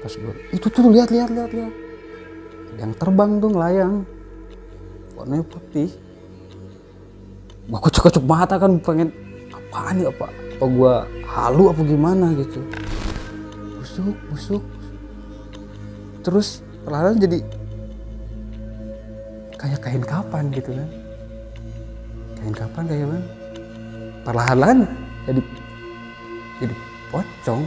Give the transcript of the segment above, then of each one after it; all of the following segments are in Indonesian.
pas gue itu tuh lihat lihat lihat lihat. Yang terbang tuh ngelayang warnanya putih. Gue kocok-kocok mata kan pengen apaan nih apa apa gue halu apa gimana? Gitu. Busuk busuk. Terus perlahan jadi kayak kain kapan gitu kan. Kain kapan kayak mana perlahan jadi jadi pocong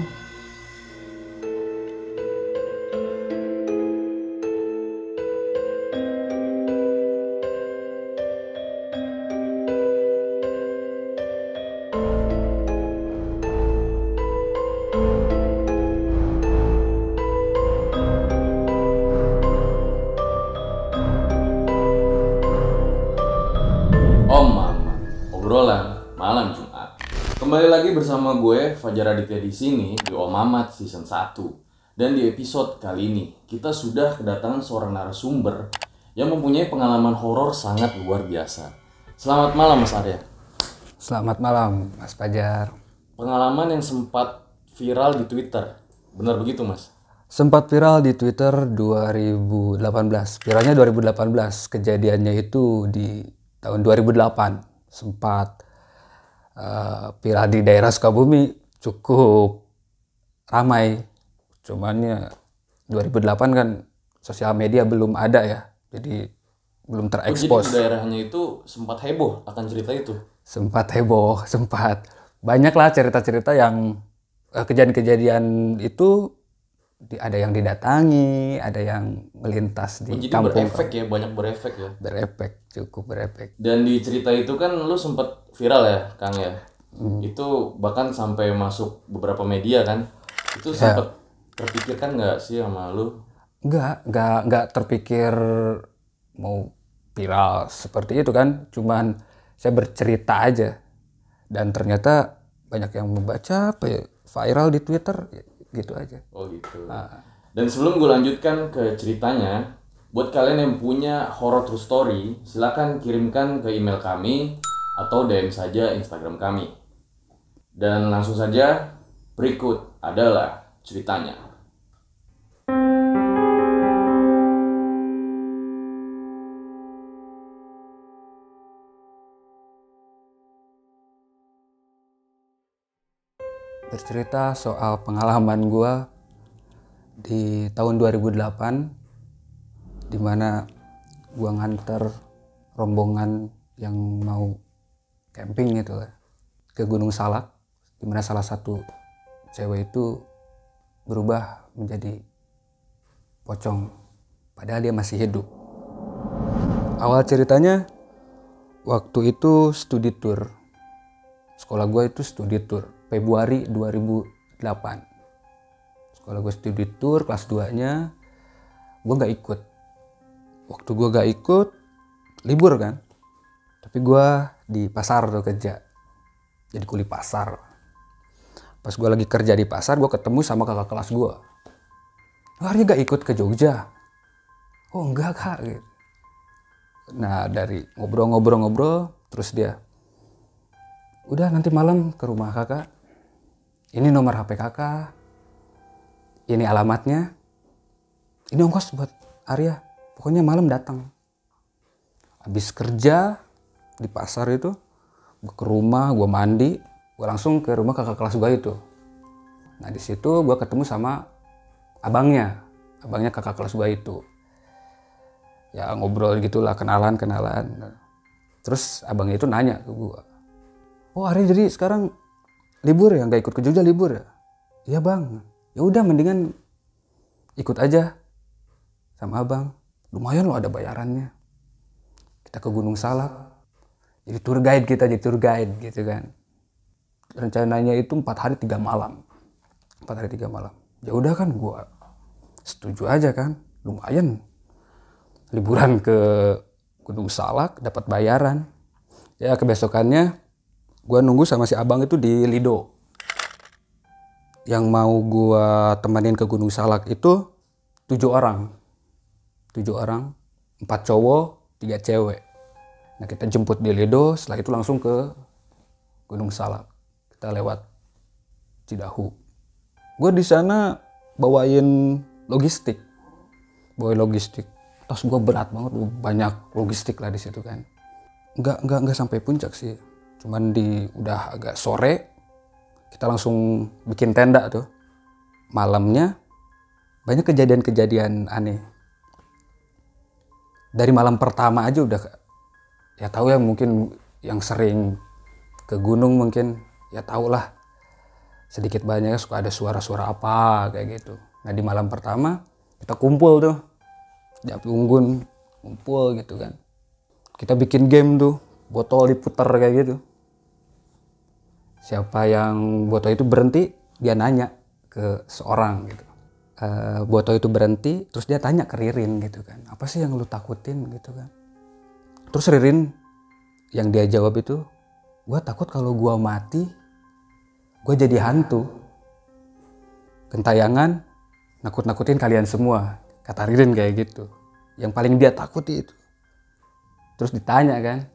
Fajar Aditya di sini di Om Mamat season 1. Dan di episode kali ini kita sudah kedatangan seorang narasumber yang mempunyai pengalaman horor sangat luar biasa. Selamat malam Mas Arya. selamat malam mas Fajar Pengalaman yang sempat viral di Twitter. Benar begitu Mas? sempat viral di Twitter 2018 viralnya 2018 kejadiannya itu di tahun 2008 sempat eh, viral di daerah Sukabumi cukup ramai cuman ya 2008 kan sosial media belum ada ya jadi belum Oh, jadi terekspos di daerahnya itu sempat heboh akan cerita itu. sempat heboh sempat banyak lah cerita-cerita yang eh, kejadian-kejadian itu ada yang didatangi ada yang melintas di Oh, jadi kampung berefek ya, banyak berefek ya. berefek cukup berefek Dan di cerita itu kan lu sempet viral ya, Kang ya. Itu bahkan sampai masuk beberapa media kan. Itu sempet terpikirkan nggak sih sama lu? nggak nggak nggak terpikir mau viral seperti itu kan cuman saya bercerita aja dan ternyata banyak yang membaca apa ya viral di Twitter ya, gitu aja Oh gitu. Dan sebelum gue lanjutkan ke ceritanya, buat kalian yang punya horror true story, silakan kirimkan ke email kami atau DM saja Instagram kami. Dan langsung saja, berikut adalah ceritanya. bercerita soal pengalaman gua di tahun 2008 di mana gua nganter rombongan yang mau camping gitu lah ke Gunung Salak di mana salah satu cewek itu berubah menjadi pocong padahal dia masih hidup. Awal ceritanya waktu itu studi tour. Sekolah gue itu studi tour Februari 2008 sekolah gue studi tour kelas 2 nya gue nggak ikut. Waktu gue nggak ikut libur kan. Tapi gue di pasar tuh kerja jadi kuli pasar pas gue lagi kerja di pasar gue ketemu sama kakak kelas gue hari gak ikut ke Jogja? Oh enggak kak. Nah dari ngobrol-ngobrol-ngobrol terus dia udah nanti malam ke rumah kakak. Ini nomor HP kakak. Ini alamatnya. Ini ongkos buat Arya. Pokoknya malam datang. Habis kerja di pasar itu ke rumah gue mandi gue langsung ke rumah kakak kelas gue itu. Nah di situ gue ketemu sama abangnya abangnya kakak kelas gue itu. Ya ngobrol gitulah kenalan kenalan. Terus abangnya itu nanya ke gue oh Ari jadi sekarang libur ya? Nggak ikut ke Jogja libur ya? Iya bang. Ya udah mendingan ikut aja sama abang. Lumayan loh ada bayarannya. Kita ke Gunung Salak. Jadi tour guide kita jadi tour guide gitu kan rencananya itu empat hari tiga malam. Empat hari tiga malam. Ya udah kan gua setuju aja kan. Lumayan. Liburan ke Gunung Salak dapat bayaran. Ya kebesokannya gua nunggu sama si abang itu di Lido. Yang mau gua temenin ke Gunung Salak itu tujuh orang. Tujuh orang empat cowok tiga cewek. Nah kita jemput di Lido setelah itu langsung ke Gunung Salak kita lewat Cidahu. Gue di sana bawain logistik. Bawain logistik. Tas gue berat banget banyak logistik lah di situ kan. Nggak nggak nggak sampai puncak sih. Cuman di udah agak sore kita langsung bikin tenda tuh. Malamnya banyak kejadian-kejadian aneh. Dari malam pertama aja udah ya tahu ya mungkin yang sering ke gunung mungkin ya tau lah sedikit banyak suka ada suara-suara apa kayak gitu. Nah di malam pertama kita kumpul tuh. Di api unggun kumpul gitu kan. Kita bikin game tuh botol diputar kayak gitu. Siapa yang botol itu berhenti dia nanya ke seorang gitu. Uh, Boto itu berhenti terus dia tanya ke Ririn gitu kan. Apa sih yang lu takutin? gitu kan. Terus Ririn yang dia jawab itu gue takut kalau gue mati gue jadi hantu. Gentayangan nakut-nakutin kalian semua kata Ririn kayak gitu. Yang paling dia takuti itu. Terus ditanya kan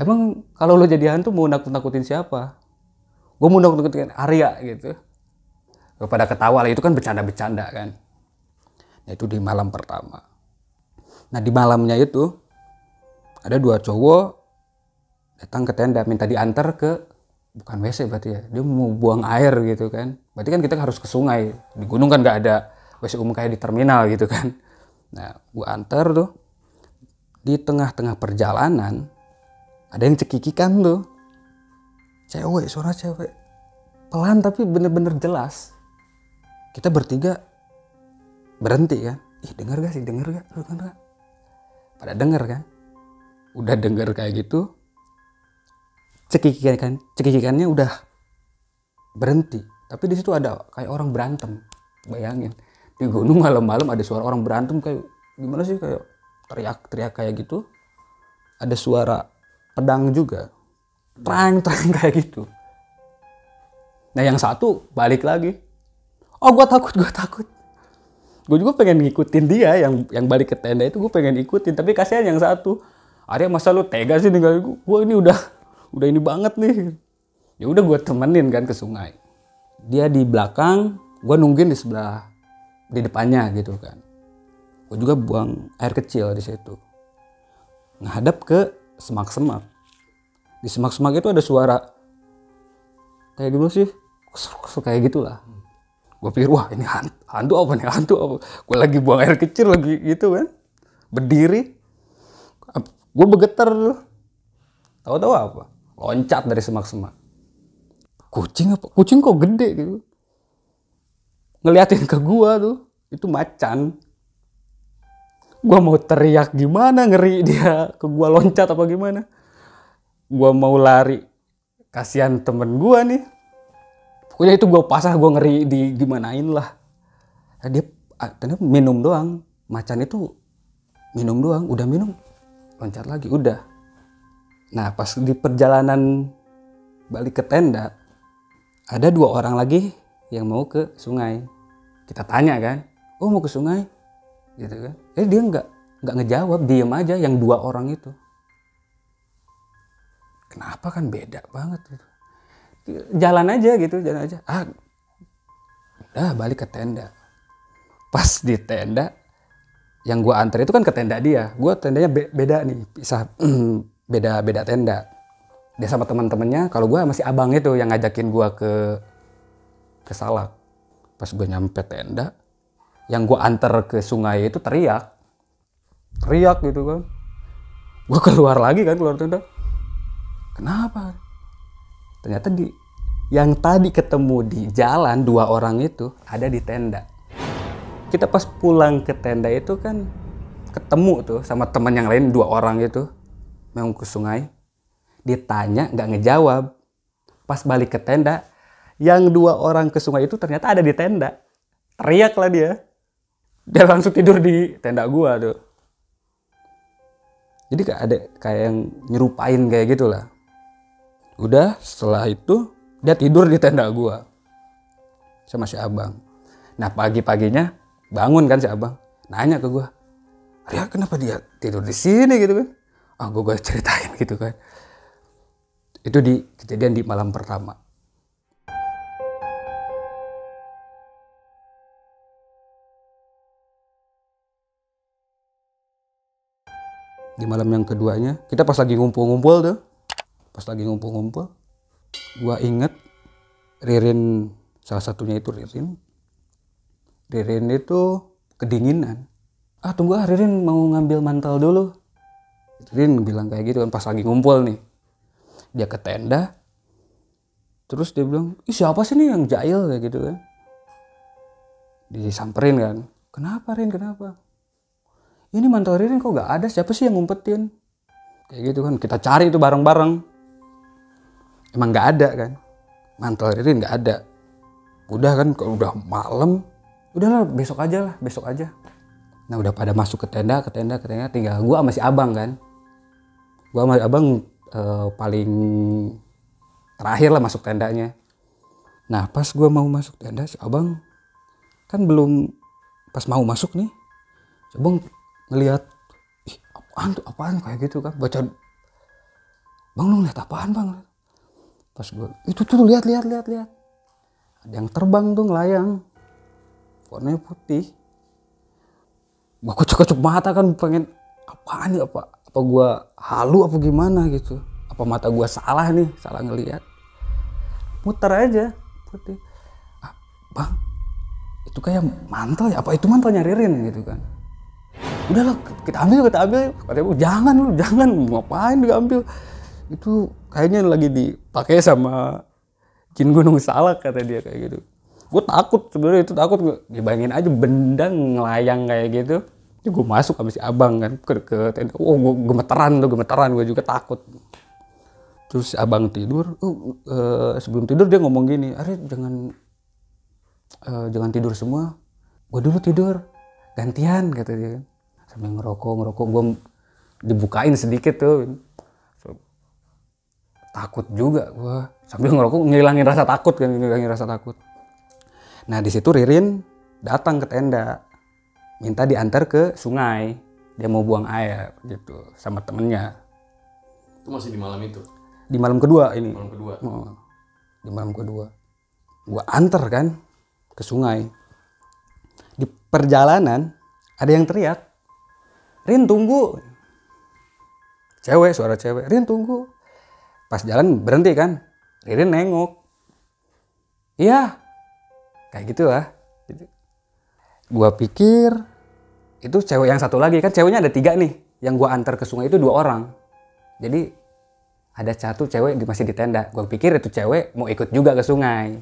emang kalau lo jadi hantu mau nakut-nakutin siapa? Gue mau nakut-nakutin Arya gitu. Pada ketawa lah itu kan bercanda-bercanda kan. Nah, itu di malam pertama. Nah di malamnya itu ada dua cowok datang ke tenda minta diantar ke bukan WC berarti ya dia mau buang air gitu kan. Berarti kan kita harus ke sungai di gunung kan nggak ada WC umum kayak di terminal gitu kan. Nah gua antar tuh di tengah-tengah perjalanan ada yang cekikikan tuh. Cewek suara cewek. Pelan tapi bener-bener jelas. Kita bertiga berhenti kan. Ih denger gak sih? Denger gak? Denger gak pada denger kan? Udah denger kayak gitu cekikikan kan cekikikannya udah berhenti. Tapi di situ ada kayak orang berantem. Bayangin di gunung malam-malam ada suara orang berantem kayak gimana sih kayak teriak-teriak kayak gitu. Ada suara pedang juga. Terang terang kayak gitu. Nah yang satu balik lagi. Oh gue takut gue takut. Gue juga pengen ngikutin dia yang yang balik ke tenda itu gue pengen ikutin tapi kasihan yang satu. Arya masa lu tega sih tinggal gue gue ini udah udah ini banget nih. Ya udah gue temenin kan ke sungai. Dia di belakang gue nungguin di sebelah di depannya gitu kan. Gue juga buang air kecil di situ. Ngadap ke semak-semak. Di semak-semak itu ada suara kayak gimana sih? Kayak gitulah. Gue pikir wah ini hantu, hantu apa nih? Hantu apa? Gue lagi buang air kecil lagi gitu kan. Berdiri. Gue begetar tahu-tahu apa loncat dari semak-semak. Kucing apa? Kucing kok gede gitu. Ngeliatin ke gue tuh itu macan. Gue mau teriak gimana ngeri dia. Ke gue loncat apa gimana? Gue mau lari. Kasihan temen gue nih. Pokoknya itu gue pasah gue ngeri di gimanain lah. Nah, dia ternyata minum doang. Macan itu minum doang udah minum. Loncat lagi udah nah pas di perjalanan balik ke tenda ada dua orang lagi yang mau ke sungai. Kita tanya kan oh mau ke sungai? Gitu kan. Eh dia nggak nggak ngejawab diem aja yang dua orang itu. Kenapa kan beda banget gitu. Jalan aja gitu jalan aja. Ah udah balik ke tenda. Pas di tenda yang gue antar itu kan ke tenda dia. Gue tendanya be beda nih bisa beda beda tenda. Dia sama teman-temannya kalau gue masih abang itu yang ngajakin gue ke ke salak. Pas gue nyampe tenda yang gue antar ke sungai itu teriak. Teriak gitu kan. Gue keluar lagi kan keluar tenda. Kenapa? Ternyata di yang tadi ketemu di jalan dua orang itu ada di tenda. Kita pas pulang ke tenda itu kan ketemu tuh sama teman yang lain dua orang itu mau ke sungai ditanya nggak ngejawab. Pas balik ke tenda yang dua orang ke sungai itu ternyata ada di tenda. Teriak lah dia. Dia langsung tidur di tenda gua tuh. Jadi kayak ada kayak yang nyerupain kayak gitulah udah setelah itu dia tidur di tenda gua. Sama si abang. Nah pagi-paginya bangun kan si abang. Nanya ke gua Ria kenapa dia tidur di sini? gitu kan ah gue gue ceritain gitu kan. Itu di kejadian di malam pertama. Di malam yang keduanya kita pas lagi ngumpul-ngumpul tuh pas lagi ngumpul-ngumpul gue inget Ririn salah satunya itu Ririn. Ririn itu kedinginan. Ah tunggu ah Ririn mau ngambil mantel dulu. Ririn bilang kayak gitu kan pas lagi ngumpul nih. Dia ke tenda terus dia bilang ih siapa sih nih yang jahil? Kayak gitu kan. Disamperin kan kenapa Rin? Kenapa? Ini mantel Ririn kok gak ada? Siapa sih yang ngumpetin? Kayak gitu kan kita cari itu bareng-bareng. Emang gak ada kan mantel Ririn gak ada. Udah kan kalau udah malam. Udahlah besok aja lah besok aja. Nah udah pada masuk ke tenda ke tenda ke tenda tinggal gua sama si abang kan gua sama abang eh, paling terakhir lah masuk tendanya. Nah pas gua mau masuk tenda si abang kan belum pas mau masuk nih si abang ngelihat ih apaan tuh apaan? Kayak gitu kan baca bang lu lihat apaan bang? Pas gua itu tuh lihat lihat lihat lihat. Ada yang terbang tuh ngelayang warnanya putih. Gua kocok-kocok mata kan pengen apaan nih apa apa gua halu apa gimana gitu? Apa mata gua salah nih? Salah ngelihat muter aja. Putih. Ah, bang itu kayak mantel ya? Apa itu mantelnya Ririn gitu kan? Udahlah kita ambil kita ambil katanya "Oh, jangan lu jangan. Ngapain diambil itu kayaknya lagi dipakai sama jin gunung salak kata dia kayak gitu. Gue takut sebenarnya itu takut. Gue dibayangin aja benda ngelayang kayak gitu itu gue masuk sama si abang kan ke, ke tenda oh gue gemeteran tuh gemeteran gue juga takut. Terus si abang tidur oh, eh, sebelum tidur dia ngomong gini Ari jangan eh, jangan tidur semua. Gue dulu tidur gantian kata dia. Sambil ngerokok ngerokok gue dibukain sedikit tuh. Takut juga gue sambil ngerokok ngilangin rasa takut kan ngilangin rasa takut. Nah di situ Ririn datang ke tenda minta diantar ke sungai. Dia mau buang air gitu sama temennya. Itu masih di malam itu. di malam kedua ini. Malam kedua. Oh, di malam kedua. Gua antar kan ke sungai. Di perjalanan ada yang teriak Rin tunggu. Cewek suara cewek Rin tunggu. Pas jalan berhenti kan Ririn nengok. Iya. Kayak gitu lah. Gitu. gua pikir itu cewek yang satu lagi. Kan ceweknya ada tiga nih. Yang gua antar ke sungai itu dua orang. Jadi ada satu cewek di- masih di tenda. Gua pikir itu cewek mau ikut juga ke sungai.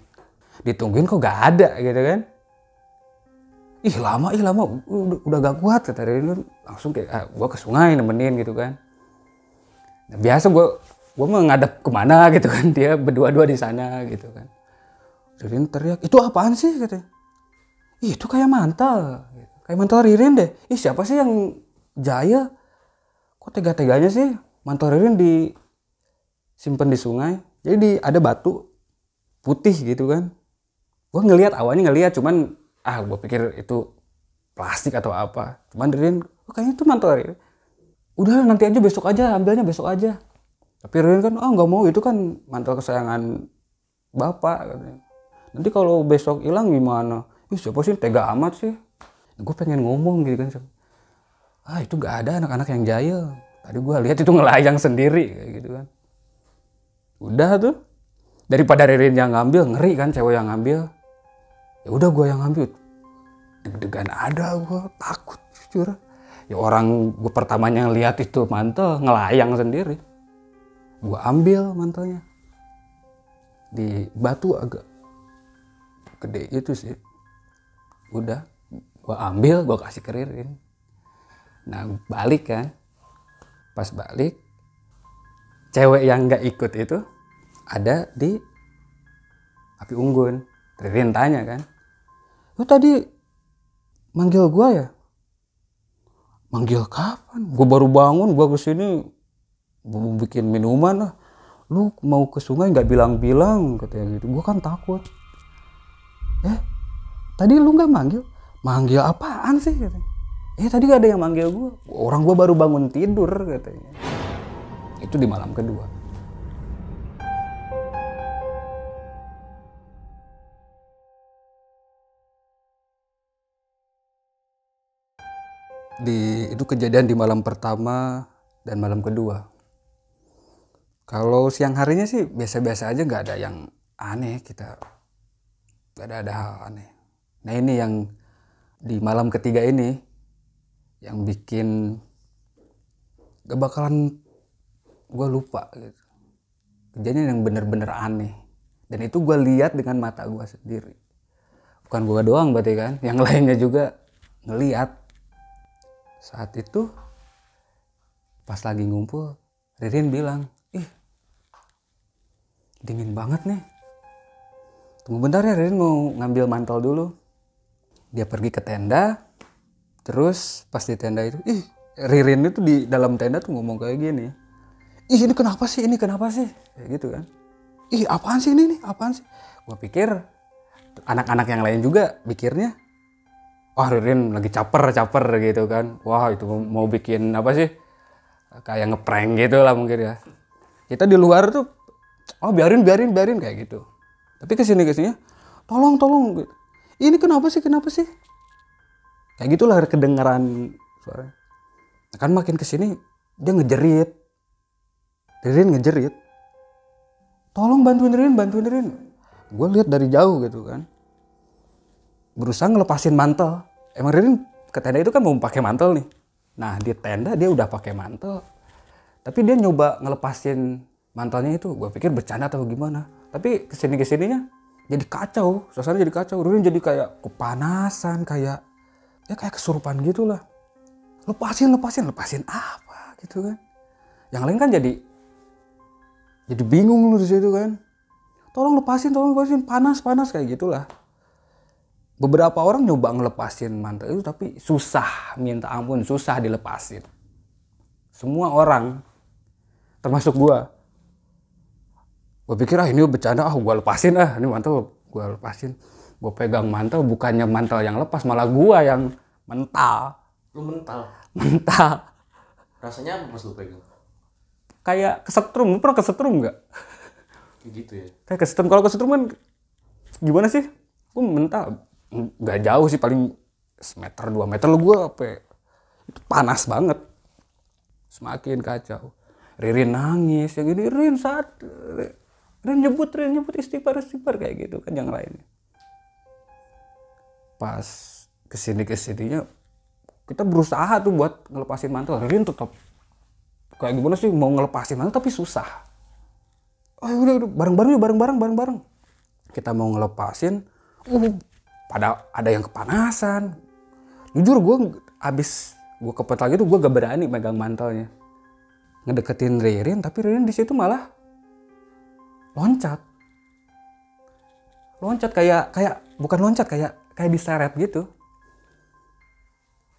Ditungguin kok gak ada gitu kan? Ih lama ih lama. Udah, udah gak kuat kata Ririn langsung kayak ah, gua ke sungai nemenin gitu kan. Nah, biasa gua mau ngadep ke mana gitu kan. Dia berdua-dua di sana gitu kan. Ririn teriak itu apaan sih? katanya. Ih, itu kayak mantel kayak mantel Ririn deh. Ih siapa sih yang jaya? Kok tega-teganya sih? Mantel Ririn di simpen di sungai. Jadi di, ada batu putih gitu kan. Gue ngelihat awalnya ngelihat cuman ah gue pikir itu plastik atau apa. Cuman Ririn oh, kayaknya itu mantel Ririn. Udah nanti aja besok aja ambilnya besok aja. Tapi Ririn kan ah nggak mau itu kan mantel kesayangan bapak nanti kalau besok hilang gimana? Ih, siapa sih tega amat sih gue pengen ngomong gitu kan ah itu gak ada anak-anak yang jahil. Tadi gue lihat itu ngelayang sendiri kayak gitu kan. Udah tuh. Daripada Ririn yang ngambil ngeri kan cewek yang ngambil. Ya udah gue yang ngambil. Deg-degan ada gue takut jujur. Ya orang gue pertamanya lihat itu mantel ngelayang sendiri. Gue ambil mantelnya. Di batu agak gede itu sih. Udah gue ambil gue kasih ke Ririn. Nah balik kan? Pas balik cewek yang nggak ikut itu ada di api unggun. Ririn tanya kan lu tadi manggil gua ya? Manggil kapan? Gua baru bangun gua ke sini mau bikin minuman lah. Lu mau ke sungai nggak bilang-bilang katanya gitu. Gua kan takut. Eh tadi lu nggak manggil manggil apaan sih? katanya. Eh tadi gak ada yang manggil gua. Orang gua baru bangun tidur katanya. Itu di malam kedua. Di itu kejadian di malam pertama dan malam kedua. Kalau siang harinya sih biasa-biasa aja nggak ada yang aneh kita nggak ada ada hal aneh. Nah ini yang di malam ketiga ini yang bikin gak bakalan gue lupa gitu. Kejadian yang bener-bener aneh. Dan itu gue lihat dengan mata gue sendiri. Bukan gue doang berarti kan yang lainnya juga ngeliat. Saat itu pas lagi ngumpul Ririn bilang ih dingin banget nih. Tunggu bentar ya Ririn mau ngambil mantel dulu dia pergi ke tenda terus pas di tenda itu ih Ririn itu di dalam tenda tuh ngomong kayak gini. Ih ini kenapa sih? Ini kenapa sih? Kayak gitu kan. Ih apaan sih ini? Nih apaan sih? Gue pikir anak-anak yang lain juga pikirnya wah Ririn lagi caper caper gitu kan. Wah itu mau bikin apa sih? Kayak ngeprank gitu lah mungkin ya. Kita di luar tuh oh biarin biarin biarin kayak gitu. Tapi ke sini ke sini tolong tolong gitu. Ini kenapa sih? Kenapa sih? Kayak gitulah kedengaran suara. Kan makin ke sini dia ngejerit. Ririn ngejerit. Tolong bantuin Ririn bantuin Ririn. Gue lihat dari jauh gitu kan. Berusaha ngelepasin mantel. Emang Ririn ke tenda itu kan mau pakai mantel nih. Nah di tenda dia udah pakai mantel. Tapi dia nyoba ngelepasin mantelnya itu. Gue pikir bercanda atau gimana. Tapi ke sini ke sininya jadi kacau suasana jadi kacau. Ririn jadi kayak kepanasan kayak ya kayak kesurupan gitu lah lepasin lepasin lepasin apa gitu kan. Yang lain kan jadi jadi bingung lu di situ kan. Tolong lepasin tolong lepasin panas panas kayak gitulah. Beberapa orang nyoba ngelepasin mantel itu tapi susah minta ampun susah dilepasin. Semua orang termasuk gua gua pikir ah ini bercanda ah gua lepasin ah. Ini mantel gua lepasin. Gua pegang mantel bukannya mantel yang lepas malah gua yang mental. Lu mental. mental. Rasanya apa pas lu pegang? kayak kesetrum lu pernah kesetrum nggak? Kayak gitu ya. kayak kesetrum. Kalau kesetrum kan gimana sih? Gue mental. Nggak jauh sih paling semeter dua meter. Lu gue apa ya? itu panas banget. Semakin kacau. Ririn nangis yang ini Ririn saat Ririn nyebut Ririn nyebut istighfar istighfar kayak gitu kan yang lainnya pas ke sini ke sininya kita berusaha tuh buat ngelepasin mantel. Ririn tetap kayak gimana sih mau ngelepasin mantel tapi susah. Oh udah udah bareng-bareng yuk bareng-bareng bareng-bareng. Kita mau ngelepasin uh pada ada yang kepanasan. Jujur gue abis gue kepet lagi tuh gue gak berani megang mantelnya. Ngedeketin Ririn tapi Ririn di situ malah loncat. Loncat kayak kayak bukan loncat kayak kayak diseret gitu.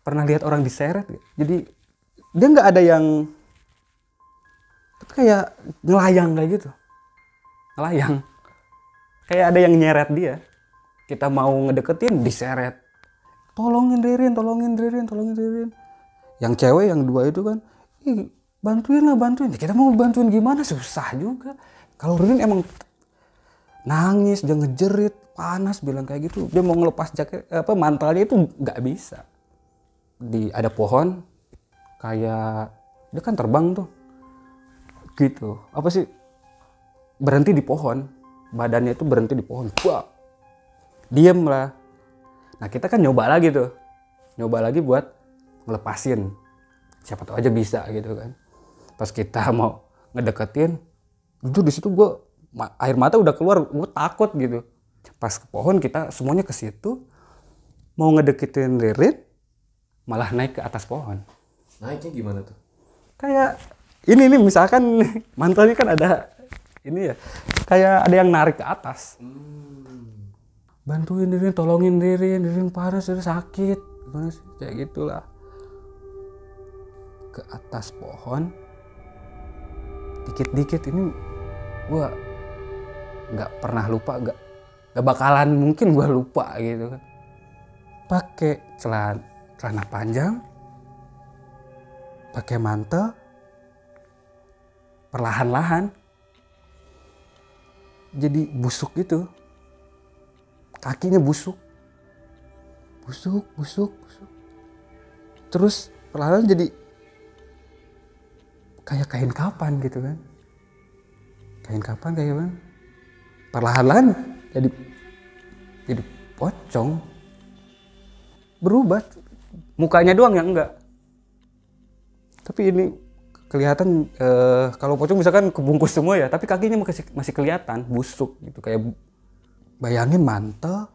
Pernah lihat orang diseret gak? jadi dia nggak ada yang tapi kayak ngelayang kayak gitu. Ngelayang. Kayak ada yang nyeret dia. Kita mau ngedeketin diseret. Tolongin Ririn tolongin Ririn tolongin Ririn. Yang cewek yang dua itu kan bantuin lah bantuin. Kita mau bantuin gimana? Susah juga kalau Ririn emang nangis dia ngejerit panas bilang kayak gitu dia mau ngelepas jaket apa mantelnya itu nggak bisa. Di ada pohon kayak dia kan terbang tuh. Gitu. Apa sih? Berhenti di pohon. Badannya itu berhenti di pohon. Wah. Diem lah. Nah kita kan nyoba lagi tuh. Nyoba lagi buat ngelepasin. Siapa tahu aja bisa gitu kan. Pas kita mau ngedeketin jujur di situ gue air mata udah keluar gue takut gitu. Pas ke pohon kita semuanya ke situ mau ngedeketin Ririn malah naik ke atas pohon. Naiknya gimana tuh? kayak ini nih misalkan mantelnya kan ada ini ya kayak ada yang narik ke atas. Hmm. bantuin Ririn tolongin Ririn Ririn panas Ririn sakit. Gimana sih? Kayak gitulah. Ke atas pohon dikit-dikit ini gua nggak pernah lupa nggak nggak bakalan mungkin gua lupa gitu kan. Pakai celana celana panjang pakai mantel perlahan-lahan. Jadi busuk gitu. Kakinya busuk. Busuk busuk busuk. Terus perlahan jadi kayak kain kapan gitu kan kain kapan kayak gimana? Perlahan-lahan jadi jadi pocong. Berubah. Mukanya doang yang enggak. Tapi ini kelihatan eh, kalau pocong misalkan kebungkus semua ya tapi kakinya masih masih kelihatan busuk gitu. Kayak bayangin mantel.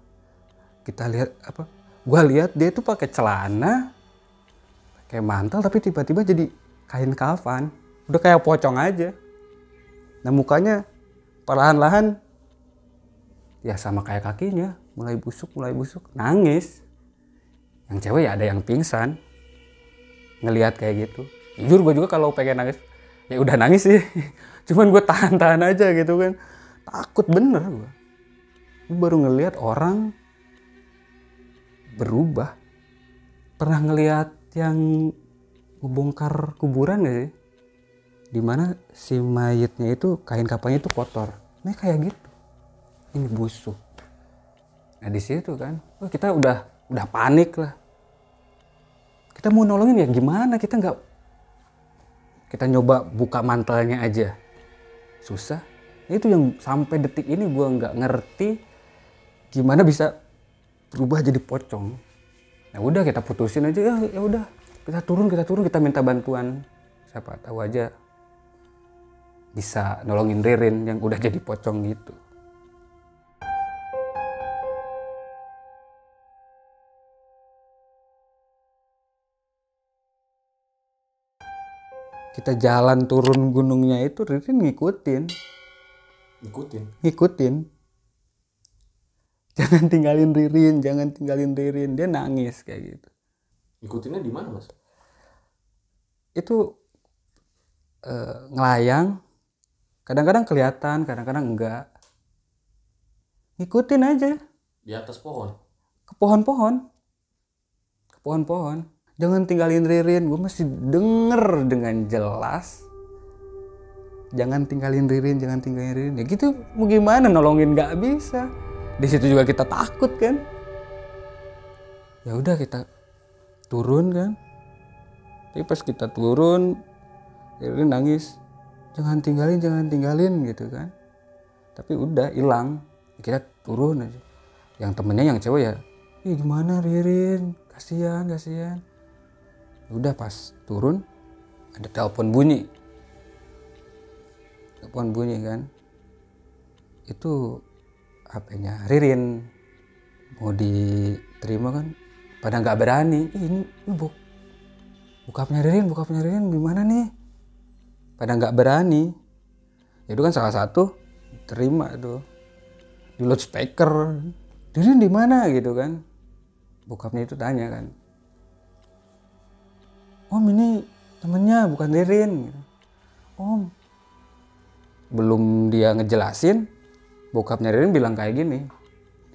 Kita lihat apa gua lihat dia tuh pakai celana kayak mantel tapi tiba-tiba jadi kain kafan. Udah kayak pocong aja nah mukanya perlahan-lahan ya sama kayak kakinya mulai busuk mulai busuk nangis. Yang cewek ya ada yang pingsan ngelihat kayak gitu. Jujur gue juga kalau pengen nangis ya udah nangis sih. Cuman gue tahan-tahan aja gitu kan. Takut bener gue gue baru ngelihat orang berubah. Pernah ngelihat yang ngebongkar kuburan gak sih di mana si mayatnya itu kain kapannya itu kotor. Nah kayak gitu. Ini busuk. Nah di situ kan oh, kita udah udah panik lah. Kita mau nolongin ya gimana? Kita nggak kita nyoba buka mantelnya aja. Susah. Itu yang sampai detik ini gua nggak ngerti gimana bisa berubah jadi pocong. Ya udah kita putusin aja. Ya ya udah. Kita turun kita turun kita minta bantuan. Siapa tahu aja bisa nolongin Ririn yang udah jadi pocong gitu. Kita jalan turun gunungnya itu Ririn ngikutin. Ikutin. ngikutin. Jangan tinggalin Ririn jangan tinggalin Ririn. Dia nangis kayak gitu. Ikutinnya di mana mas? itu eh, ngelayang kadang-kadang kelihatan kadang-kadang enggak. Ngikutin aja. Di atas pohon. ke pohon-pohon. Ke pohon-pohon. Jangan tinggalin Ririn gue masih denger dengan jelas. Jangan tinggalin Ririn jangan tinggalin Ririn. Ya gitu mau gimana nolongin? Nggak bisa. Di situ juga kita takut kan? Ya udah kita turun kan? Tapi pas kita turun Ririn nangis jangan tinggalin jangan tinggalin gitu kan. Tapi udah hilang. Kita turun aja. Yang temennya yang cewek ya ih gimana Ririn? Kasihan kasihan. Udah pas turun ada telepon bunyi. Telepon bunyi kan. Itu HP-nya Ririn. Mau diterima kan? Pada nggak berani. Ini, ini buk bukapnya Ririn bukapnya Ririn gimana nih pada nggak berani. Ya itu kan salah satu terima tuh di loudspeaker Ririn di mana? Gitu kan. Bokapnya itu tanya kan. Om ini temennya bukan Ririn gitu. om. Belum dia ngejelasin bokapnya Ririn bilang kayak gini.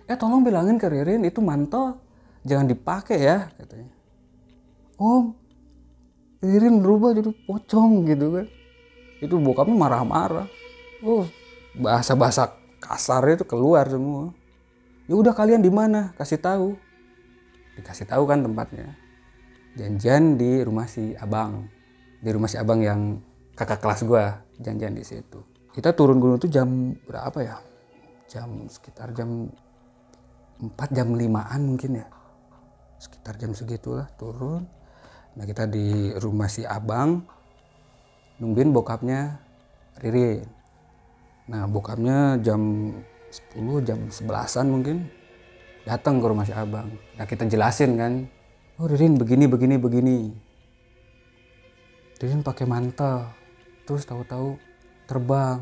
Eh tolong bilangin ke Ririn itu mantel. Jangan dipakai ya katanya. Om Ririn berubah jadi pocong gitu kan itu bokapnya marah-marah. Oh bahasa-bahasa kasar itu keluar semua. Ya udah kalian di mana? Kasih tahu. Dikasih tahu kan tempatnya. Janjian di rumah si abang. Di rumah si abang yang kakak kelas gua janjian di situ. Kita turun gunung itu jam berapa ya? Jam sekitar jam 4 jam 5an mungkin ya. Sekitar jam segitulah turun. Nah kita di rumah si abang nungguin bokapnya Ririn. Nah bokapnya jam 10 jam 11an mungkin datang ke rumah si abang. Nah kita jelasin kan oh Ririn begini begini begini. Ririn pakai mantel terus tahu-tahu terbang.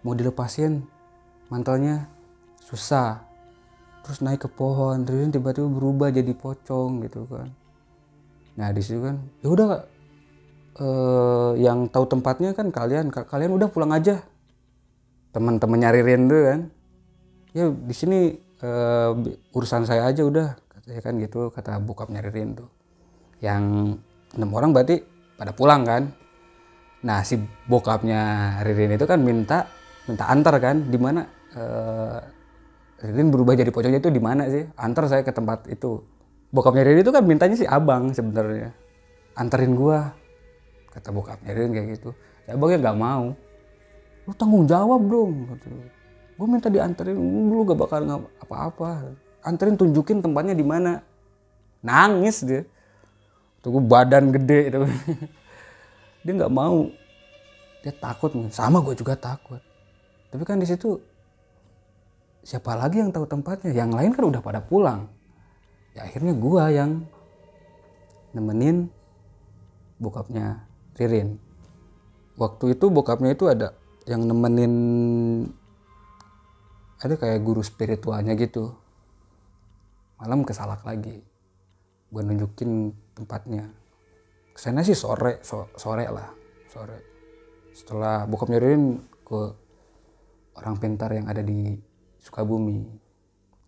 Mau dilepasin mantelnya susah. Terus naik ke pohon Ririn tiba-tiba berubah jadi pocong gitu kan. Nah di situ kan ya udah eh, yang tahu tempatnya kan kalian. Ka- kalian udah pulang aja. Teman-temannya Ririn tuh kan. Ya di sini eh, urusan saya aja udah katanya kan gitu kata bokapnya Ririn tuh yang enam orang berarti pada pulang kan. Nah si bokapnya Ririn itu kan minta minta antar kan di mana eh, Ririn berubah jadi pocongnya itu di mana sih? Antar saya ke tempat itu. Bokapnya Ririn itu kan mintanya si abang sebenarnya. Anterin gua kata bokapnya Ririn kayak gitu. Saya abangnya nggak mau. Lu tanggung jawab dong gue minta dianterin lu gak bakal apa-apa. Anterin tunjukin tempatnya di mana. Nangis dia. Tuh gue badan gede itu dia nggak mau. Dia takut sama gue juga takut. Tapi kan di situ siapa lagi yang tahu tempatnya? Yang lain kan udah pada pulang. Ya akhirnya gue yang nemenin bokapnya Ririn. Waktu itu bokapnya itu ada yang nemenin ada kayak guru spiritualnya gitu. Malam kesalak lagi. Gue nunjukin tempatnya. Ke sana sih sore so, sore lah sore. Setelah bokapnya Ririn ke orang pintar yang ada di Sukabumi.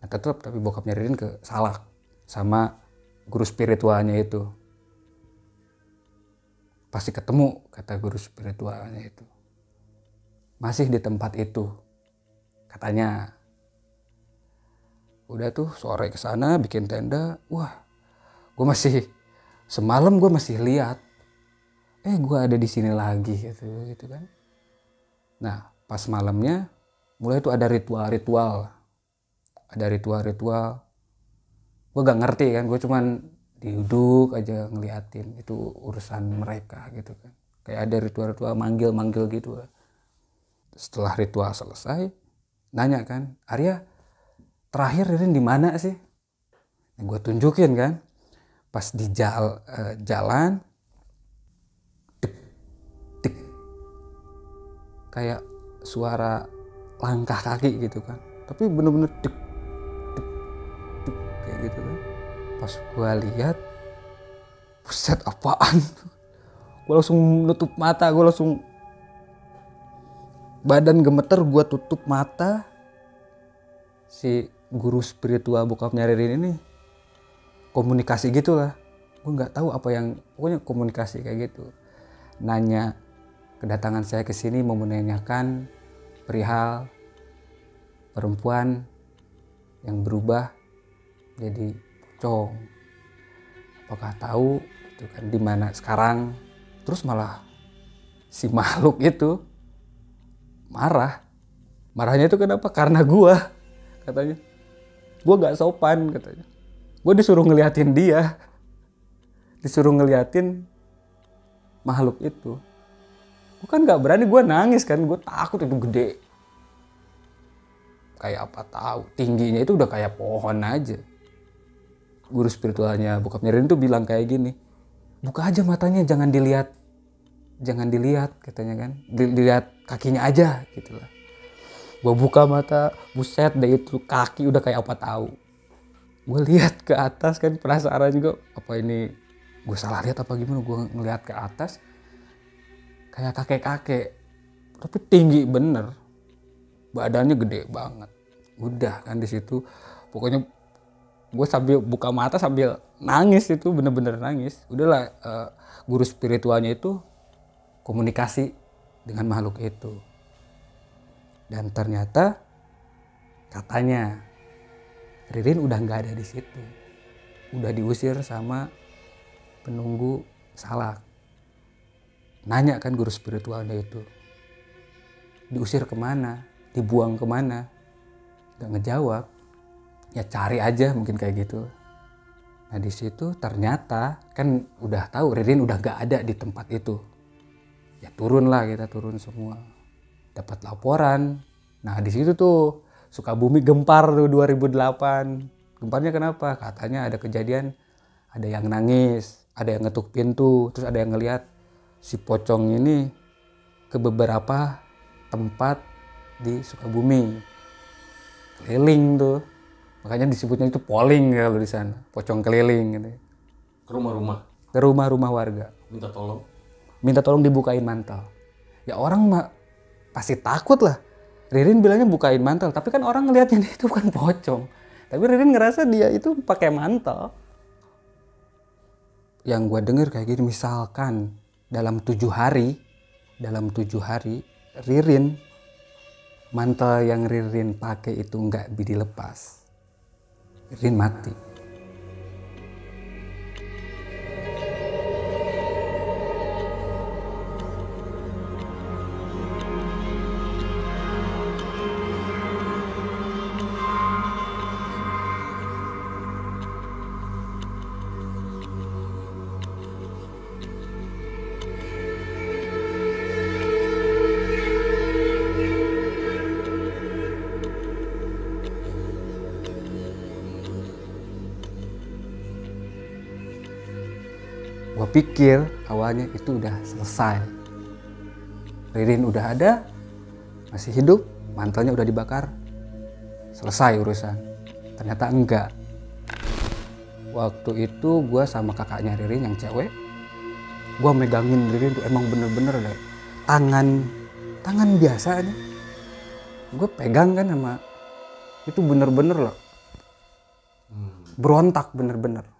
Nah tetap tapi bokapnya Ririn ke Salak sama guru spiritualnya itu pasti ketemu kata guru spiritualnya itu. Masih di tempat itu katanya. Udah tuh sore ke sana bikin tenda. Wah gue masih semalam gue masih lihat. Eh gue ada di sini lagi gitu gitu kan. Nah pas malamnya mulai tuh ada ritual-ritual. Ada ritual-ritual. Gue gak ngerti kan gue cuman duduk aja ngeliatin itu urusan mereka gitu kan. Kayak ada ritual-ritual manggil-manggil gitu setelah ritual selesai nanya kan Arya terakhir Ririn di mana sih? Nah, gue tunjukin kan pas di jal, uh, jalan dik, dik, kayak suara langkah kaki gitu kan. Tapi bener-bener dik, dik, dik, kayak gitu kan pas gue lihat buset apaan? Gue langsung nutup mata gue langsung badan gemeter gue tutup mata. Si guru spiritual bokapnya Ririn ini komunikasi gitu lah gue nggak tahu apa yang pokoknya komunikasi kayak gitu. Nanya kedatangan saya ke sini mau menanyakan perihal perempuan yang berubah jadi pocong apakah tahu itu kan di mana sekarang? Terus malah si makhluk itu marah. Marahnya itu kenapa? Karena gua katanya. Gua nggak sopan katanya. Gue disuruh ngeliatin dia. Disuruh ngeliatin makhluk itu. Gue kan nggak berani gue nangis kan. Gue takut itu gede. Kayak apa tahu? Tingginya itu udah kayak pohon aja guru spiritualnya bokap Rin tuh bilang kayak gini buka aja matanya jangan dilihat jangan dilihat katanya kan. Dilihat kakinya aja gitu lah. Gue buka mata buset deh itu kaki udah kayak apa tahu. Gue lihat ke atas kan penasaran juga apa ini gue salah lihat apa gimana? Gue ngeliat ke atas kayak kakek-kakek tapi tinggi bener. Badannya gede banget. Udah kan di situ pokoknya gue sambil buka mata sambil nangis itu bener-bener nangis. Udahlah uh, guru spiritualnya itu komunikasi dengan makhluk itu. Dan ternyata katanya Ririn udah nggak ada di situ. Udah diusir sama penunggu salak. Nanya kan guru spiritualnya itu diusir ke mana? Dibuang ke mana? Nggak ngejawab ya cari aja mungkin kayak gitu nah di situ ternyata kan udah tahu Ririn udah gak ada di tempat itu ya turun lah kita turun semua dapat laporan nah di situ tuh Sukabumi gempar tuh 2008. Gemparnya kenapa? Katanya ada kejadian ada yang nangis, ada yang ngetuk pintu, terus ada yang ngelihat si pocong ini ke beberapa tempat di Sukabumi. Keliling tuh. Makanya disebutnya itu polling kalau di sana, pocong keliling gitu. Ke rumah-rumah. Ke rumah-rumah warga. Minta tolong. Minta tolong dibukain mantel. Ya orang mah pasti takut lah Ririn bilangnya bukain mantel, tapi kan orang ngeliatnya itu bukan pocong. Tapi Ririn ngerasa dia itu pakai mantel. Yang gue denger kayak gini, misalkan dalam tujuh hari, dalam tujuh hari, Ririn mantel yang Ririn pakai itu nggak dilepas. Ririn mati. Pikir awalnya itu udah selesai. Ririn udah ada masih hidup mantelnya udah dibakar. Selesai urusan. Ternyata enggak. Waktu itu gue sama kakaknya Ririn yang cewek gue megangin Ririn tuh emang bener-bener deh. Tangan tangan biasa aja. Gue pegang kan sama itu bener-bener loh. Berontak bener-bener